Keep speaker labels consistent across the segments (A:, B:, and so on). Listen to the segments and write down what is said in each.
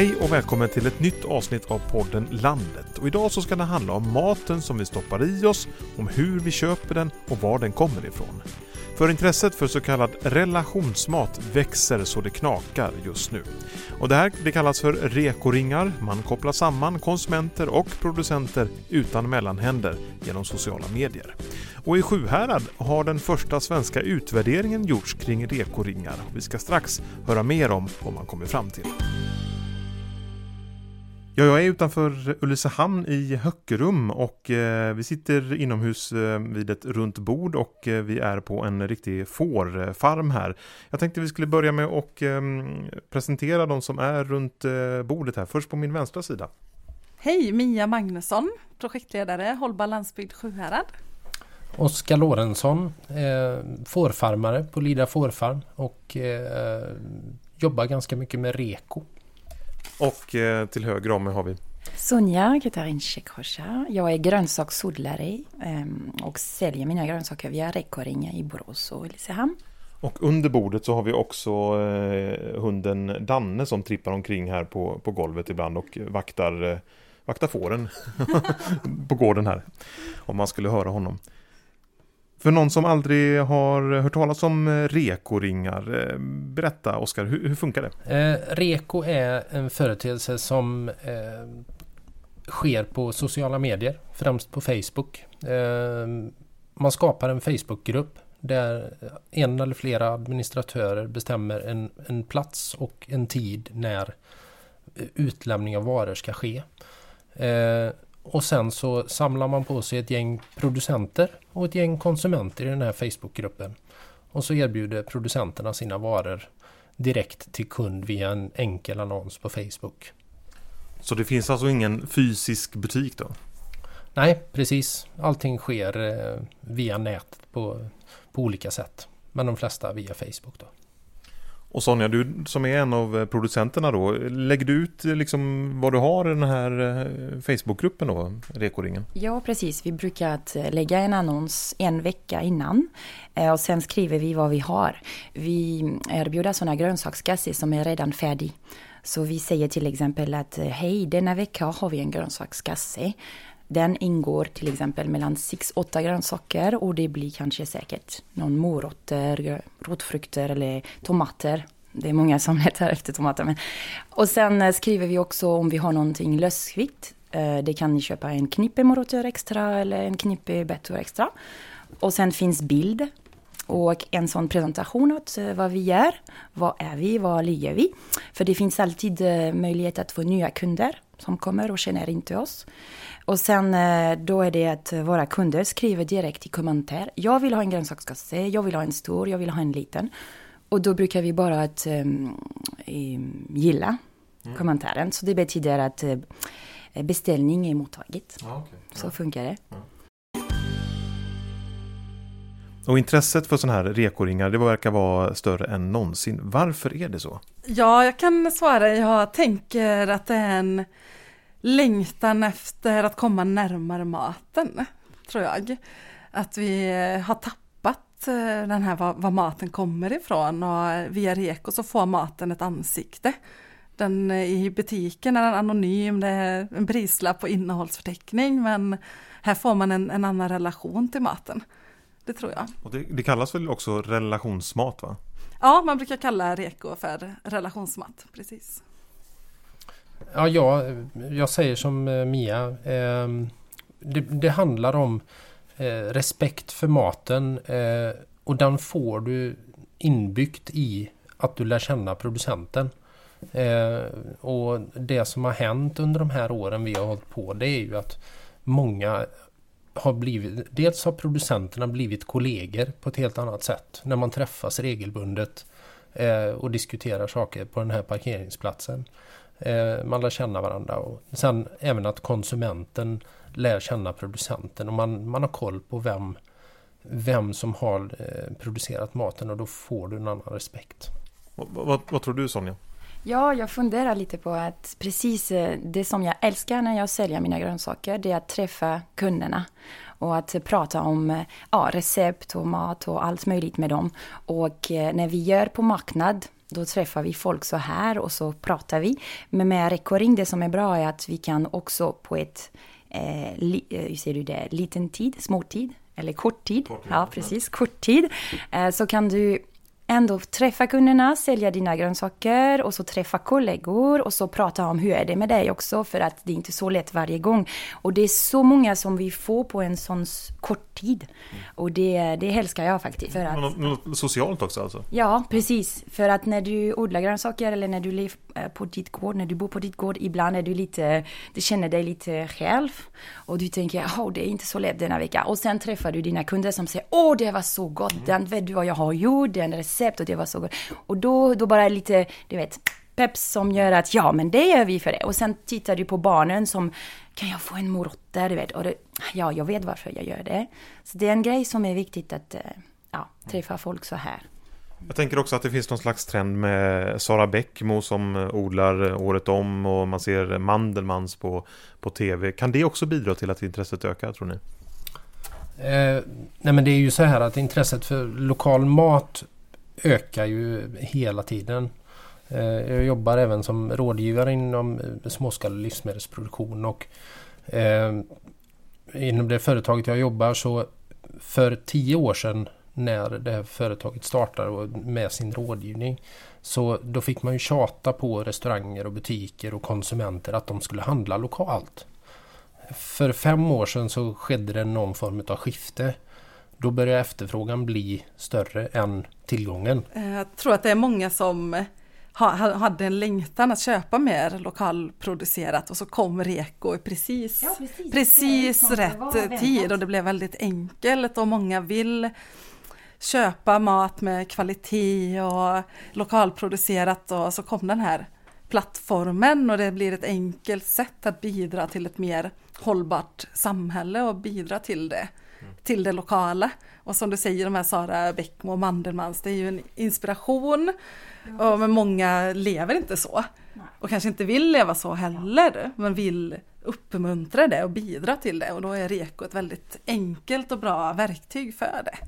A: Hej och välkommen till ett nytt avsnitt av podden Landet. Och idag så ska det handla om maten som vi stoppar i oss, om hur vi köper den och var den kommer ifrån. För intresset för så kallad relationsmat växer så det knakar just nu. Och det här det kallas för rekoringar. Man kopplar samman konsumenter och producenter utan mellanhänder genom sociala medier. Och i Sjuhärad har den första svenska utvärderingen gjorts kring rekoringar. Vi ska strax höra mer om vad man kommer fram till. Ja, jag är utanför Ulricehamn i Höckerum och eh, vi sitter inomhus eh, vid ett runt bord och eh, vi är på en riktig fårfarm här. Jag tänkte vi skulle börja med att ehm, presentera de som är runt eh, bordet här. Först på min vänstra sida.
B: Hej, Mia Magnusson, projektledare Hållbar landsbygd Sjuhärad.
C: Oskar Lorentzon, eh, fårfarmare på Lida fårfarm och eh, jobbar ganska mycket med reko.
A: Och eh, till höger om mig har vi
D: Sonja Katarin Shekhosha. Jag är grönsaksodlare ehm, och säljer mina grönsaker via Rekoringa i Borås och Ulricehamn.
A: och under bordet så har vi också eh, hunden Danne som trippar omkring här på, på golvet ibland och vaktar, eh, vaktar fåren på gården här. Om man skulle höra honom. För någon som aldrig har hört talas om eh, rekoringar, eh, berätta Oskar, hur, hur funkar det?
C: Eh, reko är en företeelse som eh, sker på sociala medier, främst på Facebook. Eh, man skapar en Facebookgrupp där en eller flera administratörer bestämmer en, en plats och en tid när eh, utlämning av varor ska ske. Och sen så samlar man på sig ett gäng producenter och ett gäng konsumenter i den här Facebookgruppen. Och så erbjuder producenterna sina varor direkt till kund via en enkel annons på Facebook.
A: Så det finns alltså ingen fysisk butik då?
C: Nej, precis. Allting sker eh, via nätet på, på olika sätt. Men de flesta via Facebook då.
A: Och Sonja, du som är en av eh, producenterna då, lägger du ut eh, liksom vad du har i den här eh, Facebookgruppen då, Rekoringen?
D: Ja, precis. Vi brukar att lägga en annons en vecka innan och sen skriver vi vad vi har. Vi mm, erbjuder sådana grönsakskassar som är redan färdig. Så vi säger till exempel att hej, denna vecka har vi en grönsakskasse. Den ingår till exempel mellan 6-8 grönsaker och det blir kanske säkert någon morötter, rotfrukter eller tomater. Det är många som letar efter tomater. Men... Och sen eh, skriver vi också om vi har någonting lösvikt. Eh, det kan ni köpa en knippe morötter extra eller en knippe betor extra. Och sen finns bild och en sån presentation åt eh, vad vi gör. Vad är vi? var ligger vi? För det finns alltid möjlighet att få nya kunder som kommer och känner inte oss. Och sen eh, då är det att våra kunder skriver direkt i kommentar. Jag vill ha en grönsakskasse, jag vill ha en stor, jag vill ha en liten. Och då brukar vi bara att um, gilla kommentaren. Så det betyder att beställning är mottaget.
A: Ja, okay.
D: Så funkar det.
A: Och intresset för sådana här rekoringar, det verkar vara större än någonsin. Varför är det så?
B: Ja, jag kan svara. Jag tänker att det är en längtan efter att komma närmare maten, tror jag. Att vi har tappat eh, den här var, var maten kommer ifrån och via Reko så får maten ett ansikte. Den eh, i butiken är den anonym, det är en prislapp på innehållsförteckning men här får man en, en annan relation till maten. Det tror jag.
A: Och det, det kallas väl också relationsmat va?
B: Ja, man brukar kalla reko för relationsmat, precis.
C: Ja, jag, jag säger som eh, Mia. Eh, det, det handlar om eh, respekt för maten eh, och den får du inbyggt i att du lär känna producenten. Eh, och det som har hänt under de här åren vi har hållit på det är ju att många har blivit, dels har producenterna blivit kollegor på ett helt annat sätt när man träffas regelbundet eh, och diskuterar saker på den här parkeringsplatsen. Eh, man lär känna varandra och sen även att konsumenten lär känna producenten och man, man har koll på vem, vem som har eh, producerat maten och då får du en annan respekt.
A: Vad, vad, vad tror du Sonja?
D: Ja, jag funderar lite på att precis eh, det som jag älskar när jag säljer mina grönsaker, det är att träffa kunderna och att prata om eh, ja, recept och mat och allt möjligt med dem. Och eh, när vi gör på marknad, då träffar vi folk så här och så pratar vi. Men med Rekoring, det som är bra är att vi kan också på ett, eh, li, hur ser du det, liten tid, småtid, eller kort tid, kort tid. Ja precis, kort tid, eh, så kan du ändå träffa kunderna, sälja dina grönsaker och så träffa kollegor och så prata om hur är det med dig också för att det är inte så lätt varje gång. Och det är så många som vi får på en sån kort tid. Och det, det älskar jag faktiskt. För
A: att, något socialt också alltså?
D: Ja, precis. För att när du odlar grönsaker eller när du lever eh, på ditt gård, när du bor på ditt gård, ibland är du lite, du känner dig lite själv. Och du tänker, åh det är inte så lätt denna vecka. Och sen träffar du dina kunder som säger, åh det var så gott, mm. den vet du vad jag har gjort, den recept och det var så gott. Och då, då bara lite, du vet, peps som gör att ja, men det gör vi för det. Och sen tittar du på barnen som kan jag få en morot där, du vet. Och det, ja, jag vet varför jag gör det. Så det är en grej som är viktigt att eh, ja, träffa folk så här.
A: Jag tänker också att det finns någon slags trend med Sara Bäckmo som odlar året om och man ser Mandelmans på, på tv. Kan det också bidra till att intresset ökar tror ni?
C: Eh, nej men det är ju så här att intresset för lokal mat ökar ju hela tiden. Eh, jag jobbar även som rådgivare inom småskalig livsmedelsproduktion och eh, inom det företaget jag jobbar så för tio år sedan när det här företaget startade med sin rådgivning så då fick man ju tjata på restauranger och butiker och konsumenter att de skulle handla lokalt. För fem år sedan så skedde det någon form av skifte. Då började efterfrågan bli större än tillgången.
B: Jag tror att det är många som hade en längtan att köpa mer lokalproducerat och så kom Reko i precis, ja, precis, precis rätt tid och det blev väldigt enkelt och många vill köpa mat med kvalitet och lokalproducerat och så kom den här plattformen och det blir ett enkelt sätt att bidra till ett mer hållbart samhälle och bidra till det, mm. till det lokala. Och som du säger, de här Sara Bäckmo och Mandelmans, det är ju en inspiration. Ja. Men många lever inte så. Och kanske inte vill leva så heller, men vill uppmuntra det och bidra till det. Och då är REKO ett väldigt enkelt och bra verktyg för det.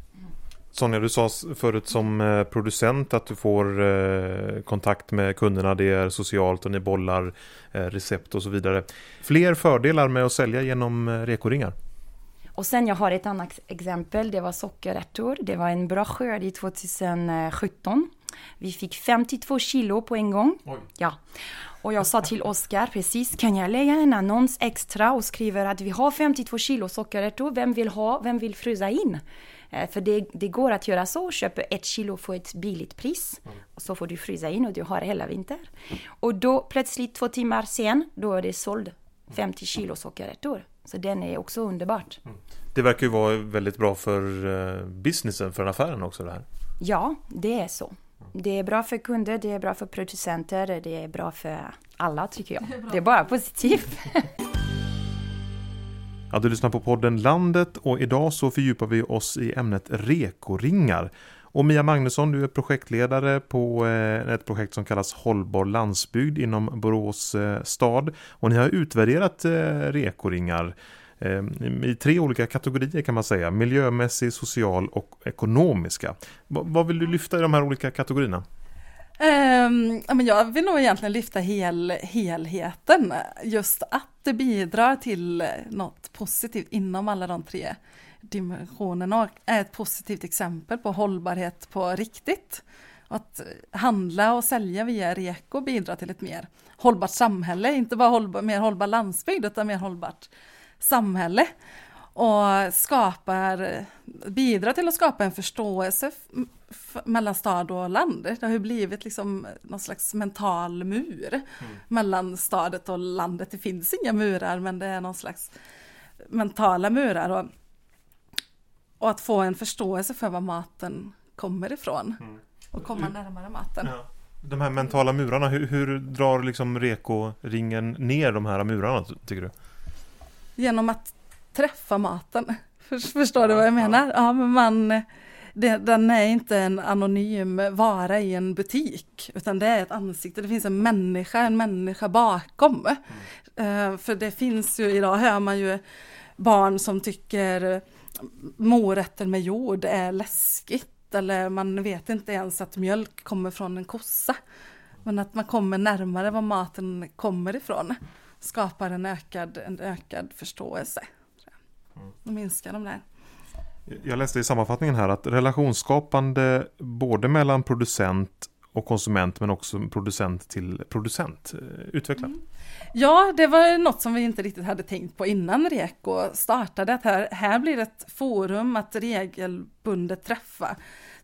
A: Sonja, du sa förut som eh, producent att du får eh, kontakt med kunderna, det är socialt och ni bollar eh, recept och så vidare. Fler fördelar med att sälja genom rekoringar?
D: Och sen jag har ett annat exempel, det var sockerärtor. Det var en bra skörd i 2017. Vi fick 52 kilo på en gång. Oj. Ja. Och jag sa till Oskar precis, kan jag lägga en annons extra och skriver att vi har 52 kilo sockerärtor, vem vill ha, vem vill frysa in? Eh, för det, det, går att göra så, köpa ett kilo för ett billigt pris. Mm. Och så får du frysa in och du har hela vintern. Och då plötsligt två timmar sen, då är det såld 50 kilo sockerärtor. Så den är också underbart. Mm.
A: Det verkar ju vara väldigt bra för eh, businessen, för affären också det här.
D: Ja, det är så. Det är bra för kunder, det är bra för producenter, det är bra för alla tycker jag. Det är, det är bara positivt.
A: Ja, du lyssnar på podden Landet och idag så fördjupar vi oss i ämnet rekoringar. Och Mia Magnusson, du är projektledare på eh, ett projekt som kallas Hållbar landsbygd inom Borås eh, stad. Och ni har utvärderat eh, rekoringar i tre olika kategorier kan man säga. Miljömässig, social och ekonomiska. Vad vill du lyfta i de här olika kategorierna?
B: Um, jag vill nog egentligen lyfta hel, helheten, just att det bidrar till något positivt inom alla de tre dimensionerna och är ett positivt exempel på hållbarhet på riktigt. Att handla och sälja via Reko bidrar till ett mer hållbart samhälle, inte bara hållbar, mer hållbar landsbygd utan mer hållbart samhälle och skapar, bidrar till att skapa en förståelse mellan stad och land. Det har ju blivit liksom någon slags mental mur mm. mellan stadet och landet. Det finns inga murar men det är någon slags mentala murar. Och, och att få en förståelse för var maten kommer ifrån mm. och komma närmare maten. Ja.
A: De här mentala murarna, hur, hur drar liksom Reko-ringen ner de här murarna tycker du?
B: Genom att träffa maten. Förstår du vad jag menar? Ja, men man det, den är inte en anonym vara i en butik, utan det är ett ansikte, det finns en människa, en människa bakom. Mm. Uh, för det finns ju, idag hör man ju barn som tycker morötter med jord är läskigt, eller man vet inte ens att mjölk kommer från en kossa. Men att man kommer närmare var maten kommer ifrån skapar en ökad, en ökad förståelse. Mm. Då minskar de där.
A: Jag läste i sammanfattningen här att relationsskapande både mellan producent och konsument men också producent till producent. Eh, Utveckla. Mm.
B: Ja, det var något som vi inte riktigt hade tänkt på innan Reko startade. Att här, här blir ett forum att regelbundet träffa,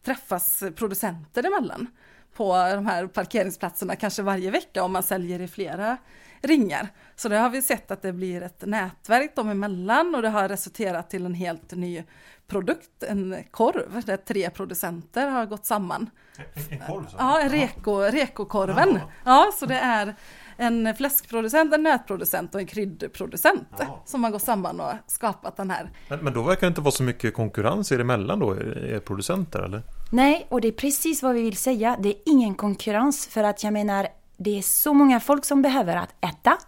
B: träffas producenter emellan på de här parkeringsplatserna kanske varje vecka om man säljer i flera ringar. Så det har vi sett att det blir ett nätverk dem emellan och det har resulterat till en helt ny produkt, en korv där tre producenter har gått samman.
A: En, korv? Så.
B: Ja, en reko, rekokorven. Ja, så det är en fläskproducent, en nötproducent och en kryddproducent ja. som har gått samman och skapat den här.
A: Men, men då verkar det inte vara så mycket konkurrens er emellan då, er producenter eller?
D: Nej, och det är precis vad vi vill säga. Det är ingen konkurrens för att jag menar det är så många folk som behöver att äta.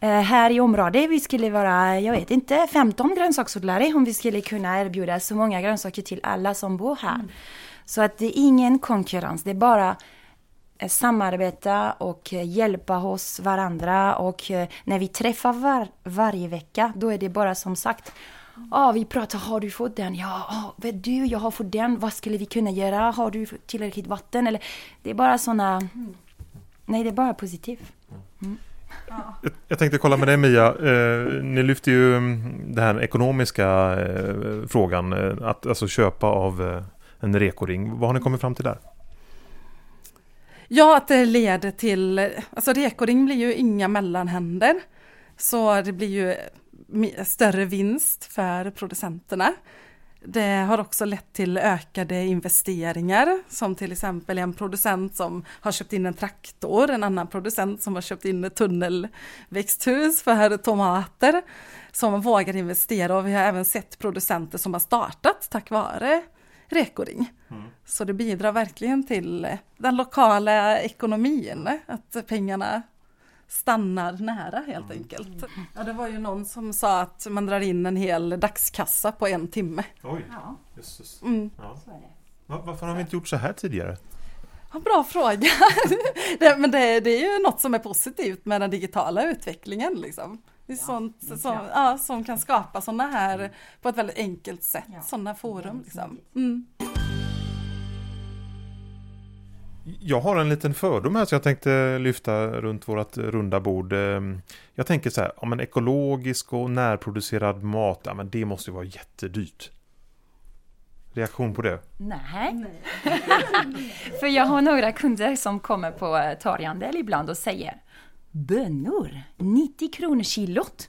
D: Mm. här i området vi skulle vara, jag vet inte, 15 grönsaksodlare om vi skulle kunna erbjuda så många grönsaker till alla som bor här. Mm. Så att det är ingen konkurrens, det är bara eh, samarbeta och eh, hjälpa oss varandra och när vi träffar var, varje vecka då är det bara som sagt Ja, ah, vi pratar, har du fått den? Ja, ah, vet du, jag har fått den. Vad skulle vi kunna göra? Har du tillräckligt vatten? Eller, det är bara sådana mm. Nej, det är bara positivt. Mm.
A: Ja. Jag, tänkte kolla med dig Mia, eh, ni lyfter ju mm, den här ekonomiska eh, frågan, eh, att alltså köpa av eh, en rekoring. Vad har ni kommit fram till där?
B: Ja, att det leder till, alltså rekoring blir ju inga mellanhänder. Så det blir ju eh, större vinst för producenterna. Det har också lett till ökade investeringar som till exempel en producent som har köpt in en traktor, en annan producent som har köpt in ett tunnelväxthus för tomater som vågar investera och vi har även sett producenter som har startat tack vare Rekoring. Mm. Så det bidrar verkligen till den lokala ekonomin, att pengarna stannar nära helt mm. enkelt. Ja, det var ju någon som sa att man drar in en hel dagskassa på en timme.
A: Oj, ja. jösses. Mm. Ja. Varför har vi inte gjort så här tidigare?
B: Ja, bra fråga. det, men det, det, är ju något som är positivt med den digitala utvecklingen. Liksom. Det är ja, sånt som, ja, som kan skapa sådana här mm. på ett väldigt enkelt sätt, ja. sådana forum. Liksom. Mm.
A: Jag har en liten fördom här som jag tänkte lyfta runt vårt runda bord. Ehm, jag tänker så här, ja, men ekologisk och närproducerad mat, ja, men det måste ju vara jättedyrt. Reaktion på det?
D: Nej. För jag har några kunder som kommer på eh, torghandel ibland och säger Bönor, 90 kronor kilot.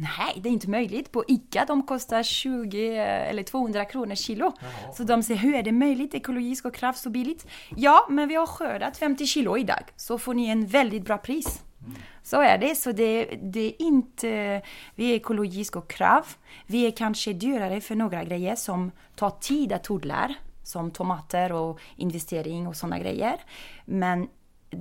D: Nej, det är inte möjligt. På ICA de kostar 20 eller 200 kronor kilo. Jaha. Så de säger, hur är det möjligt? Ekologiskt och kraft så billigt? Ja, men vi har skördat 50 kilo idag. Så får ni en väldigt bra pris. Mm. Så är det. Så det, det, är inte... Vi är ekologisk och krav. Vi är kanske dyrare för några grejer som tar tid att odla. Som tomater och investering och sådana grejer. Men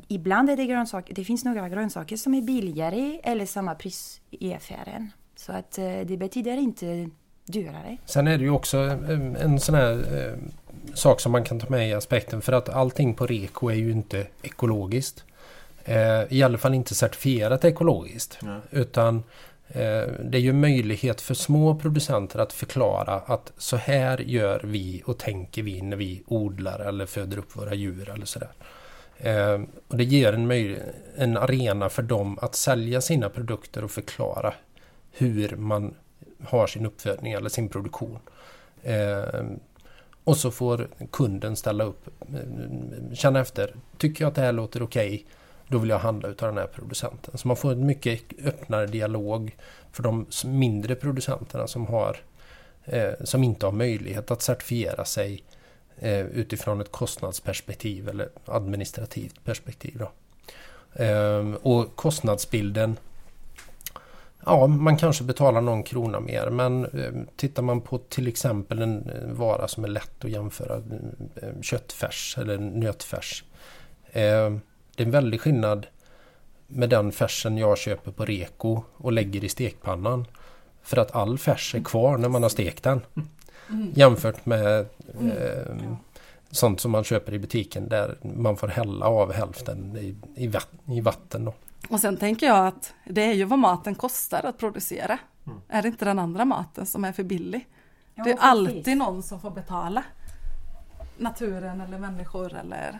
D: ibland är det grönsaker, det finns några grönsaker som är billigare eller samma pris i affären. Så att eh, det betyder inte dyrare.
C: Sen är det ju också eh, en sån här eh, sak som man kan ta med i aspekten för att allting på Reko är ju inte ekologiskt. I alla fall inte certifierat ekologiskt. Nej. Utan det är ju möjlighet för små producenter att förklara att så här gör vi och tänker vi när vi odlar eller föder upp våra djur eller sådär. Eh, och det ger en, en arena för dem att sälja sina produkter och förklara hur man har sin uppfödning eller sin produktion. Eh, och så får kunden ställa upp, känna efter. Tycker jag att det här låter okej, okay, då vill jag handla utav den här producenten. Så man får en mycket öppnare dialog för de mindre producenterna som, har, eh, som inte har möjlighet att certifiera sig eh, utifrån ett kostnadsperspektiv eller administrativt perspektiv. Eh, och kostnadsbilden Ja, man kanske betalar någon krona mer men eh, tittar man på till exempel en vara som är lätt att jämföra, eh, köttfärs eller nötfärs. Det är en väldig skillnad med den färsen jag köper på Reko och lägger i stekpannan. För att all färs är kvar när man har stekt den. Mm. Jämfört med eh, sånt som man köper i butiken där man får hälla av hälften i, i, i vatten. Då.
B: Och sen tänker jag att det är ju vad maten kostar att producera. Mm. Är det inte den andra maten som är för billig? Ja, det är alltid någon som får betala. Naturen eller människor eller...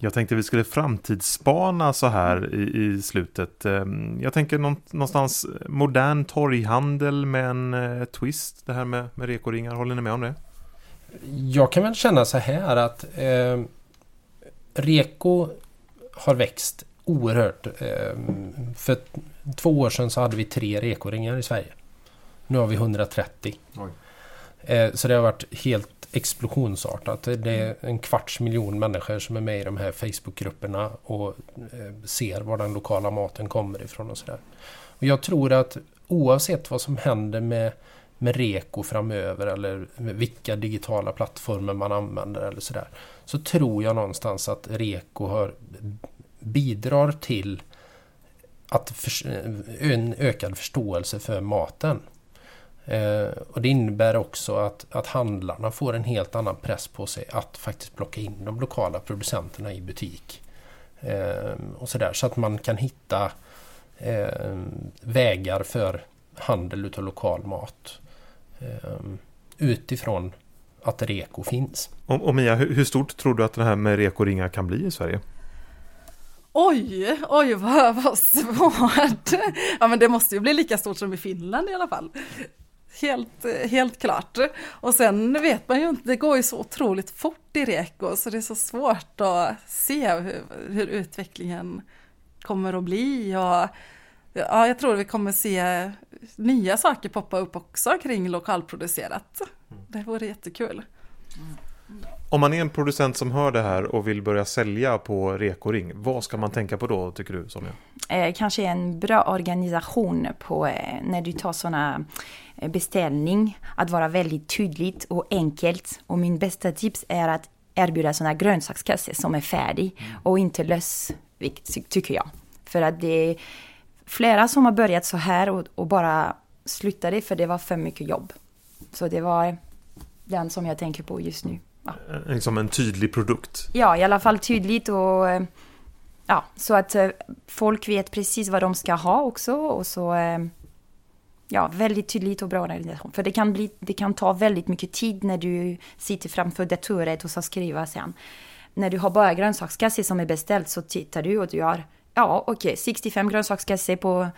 A: Jag tänkte vi skulle framtidsspana så här i, i slutet. Ehm, jag tänker någonstans modern torghandel med en eh, twist. Det här med, med rekoringar, håller ni med om det?
C: Jag kan väl känna så här att eh, Reko har växt oerhört. Eh, för två år sedan så hade vi tre rekoringar i Sverige. Nu har vi 130. Eh, Eh, så det har varit helt explosionsartat. Det är en kvarts miljon människor som är med i de här Facebookgrupperna och eh, ser var den lokala maten kommer ifrån och sådär. Och jag tror att oavsett vad som händer med, med Reko framöver eller vilka digitala plattformar man använder eller sådär. Så tror jag någonstans att Reko har, bidrar till att för, en ökad förståelse för maten. Eh, och det innebär också att, att handlarna får en helt annan press på sig att faktiskt plocka in de lokala producenterna i butik. Eh, och sådär, så att man kan hitta eh, vägar för handel utav lokal mat. Eh, utifrån att REKO finns.
A: Och, och Mia, hur, hur, stort tror du att det här med REKO-ringar kan bli i Sverige?
B: Oj, oj vad, vad svårt. Ja men det måste ju bli lika stort som i Finland i alla fall. Helt, helt klart. Och sen vet man ju inte, det går ju så otroligt fort i Reko så det är så svårt att se hur, hur utvecklingen kommer att bli. Och, ja, jag tror vi kommer se nya saker poppa upp också kring lokalproducerat. Det vore jättekul.
A: Om man är en producent som hör det här och vill börja sälja på Rekoring, vad ska man tänka på då tycker du Sonja?
D: Eh, kanske en bra organisation på eh, när du tar sådana eh, beställning. Att vara väldigt tydligt och enkelt. Och min bästa tips är att erbjuda sådana grönsakskassar som är färdig och inte lösvikt tycker jag. För att det är flera som har börjat så här och, och bara slutade för det var för mycket jobb. Så det var eh, den som jag tänker på just nu.
A: Ja. Liksom en tydlig produkt?
D: Ja, i alla fall tydligt och ja, så att eh, folk vet precis vad de ska ha också och så eh, ja, väldigt tydligt och bra organisation. För det kan, bli, det kan ta väldigt mycket tid när du sitter framför datoret och ska skriva sen. När du har bara grönsakskasse som är beställt så tittar du och du har, ja okej, okay, 65 grönsakskasse på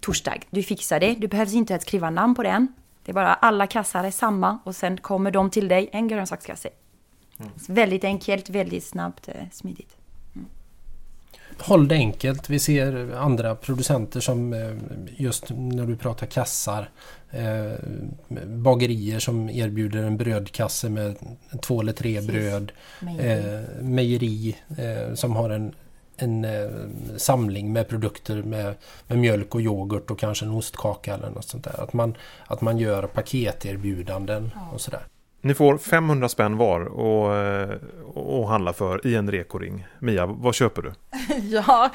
D: torsdag. Du fixar det, du behöver inte ens skriva namn på den. Det är bara alla kassar är samma och sen kommer de till dig, en grönsakskasse. Mm. Väldigt enkelt, väldigt snabbt, eh, smidigt. Mm.
C: Håll det enkelt. Vi ser andra producenter som eh, just när du pratar kassar. Eh, bagerier som erbjuder en brödkasse med två eller tre Precis. bröd. Mejeri, mejeri som har en en eh, samling med produkter med, med, mjölk och yoghurt och kanske en ostkaka eller något sånt där. Att man, att man gör paketerbjudanden ja. och sådär.
A: Ni får 500 spänn var och, eh, och handla för i en rekoring. Mia, vad köper du?
B: ja,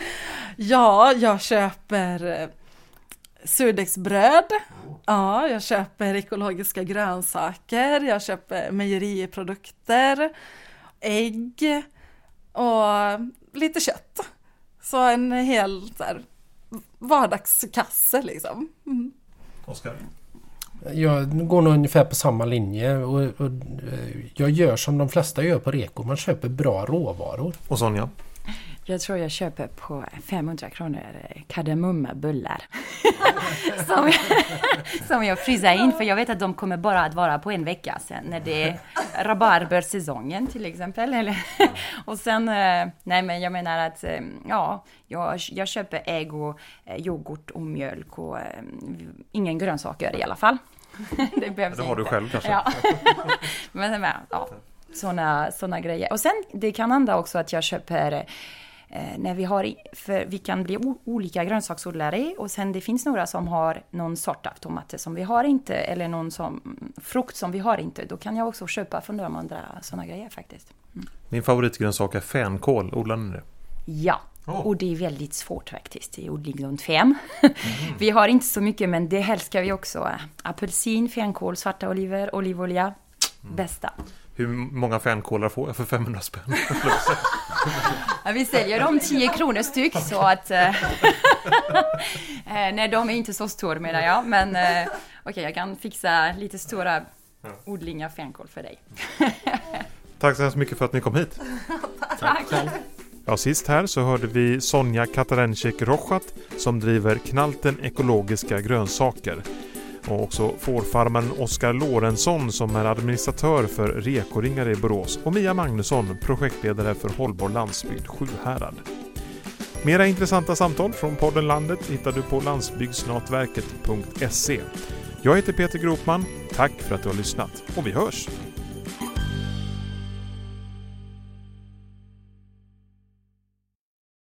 B: ja, jag köper eh, surdegsbröd. Ja, jag köper ekologiska grönsaker. Jag köper mejeriprodukter. Ägg. Och lite kött. Så en hel så här, vardagskasse liksom. Mm.
A: Oskar?
C: Jag går nog ungefär på samma linje och, och, eh, jag gör som de flesta gör på Reko. Man köper bra råvaror.
A: Och Sonja?
D: Jag tror jag köper på 500 kronor kardemummabullar. som, jag, som jag frysar in för jag vet att de kommer bara att vara på en vecka sen när det är rabarbersäsongen till exempel. Eller, och sen, eh, nej men jag menar att eh, ja, jag, jag köper ägg och eh, yoghurt och mjölk och ingen grönsaker i alla fall.
A: det behövs Det har inte. du själv kanske?
D: Ja. men, men ja, sådana såna grejer. Och sen det kan hända också att jag köper när vi, har, för vi kan bli olika grönsaksodlare och sen det finns några som har någon sort av tomater som vi har inte eller någon som, frukt som vi har inte. Då kan jag också köpa från de andra sådana grejer faktiskt.
A: Mm. Min favoritgrönsak är fänkål, odlar ni det?
D: Ja, Oh. Och det är väldigt svårt faktiskt i odling fem. Mm. vi har inte så mycket men det älskar vi också. Apelsin, fänkål, svarta oliver, olivolja. Mm. Bästa.
A: Hur många fänkålar får jag för 500 spänn?
D: ja, vi säljer dem 10 kronor styck så att... Eh, eh, nej, de är inte så stora menar jag. Men eh, okej, okay, jag kan fixa lite stora odlingar fänkål för dig.
A: Tack så hemskt mycket för att ni kom hit.
D: Tack. Tack.
A: Ja, sist här så hörde vi Sonja Katarencik Rochat som driver Knalten Ekologiska Grönsaker. Och också fårfarmaren Oskar Lorentzon som är administratör för Rekoringar i Borås och Mia Magnusson, projektledare för Hållbar landsbygd Sjuhärad. Mera intressanta samtal från podden Landet hittar du på landsbygdsnatverket.se Jag heter Peter Gropman. Tack för att du har lyssnat och vi hörs!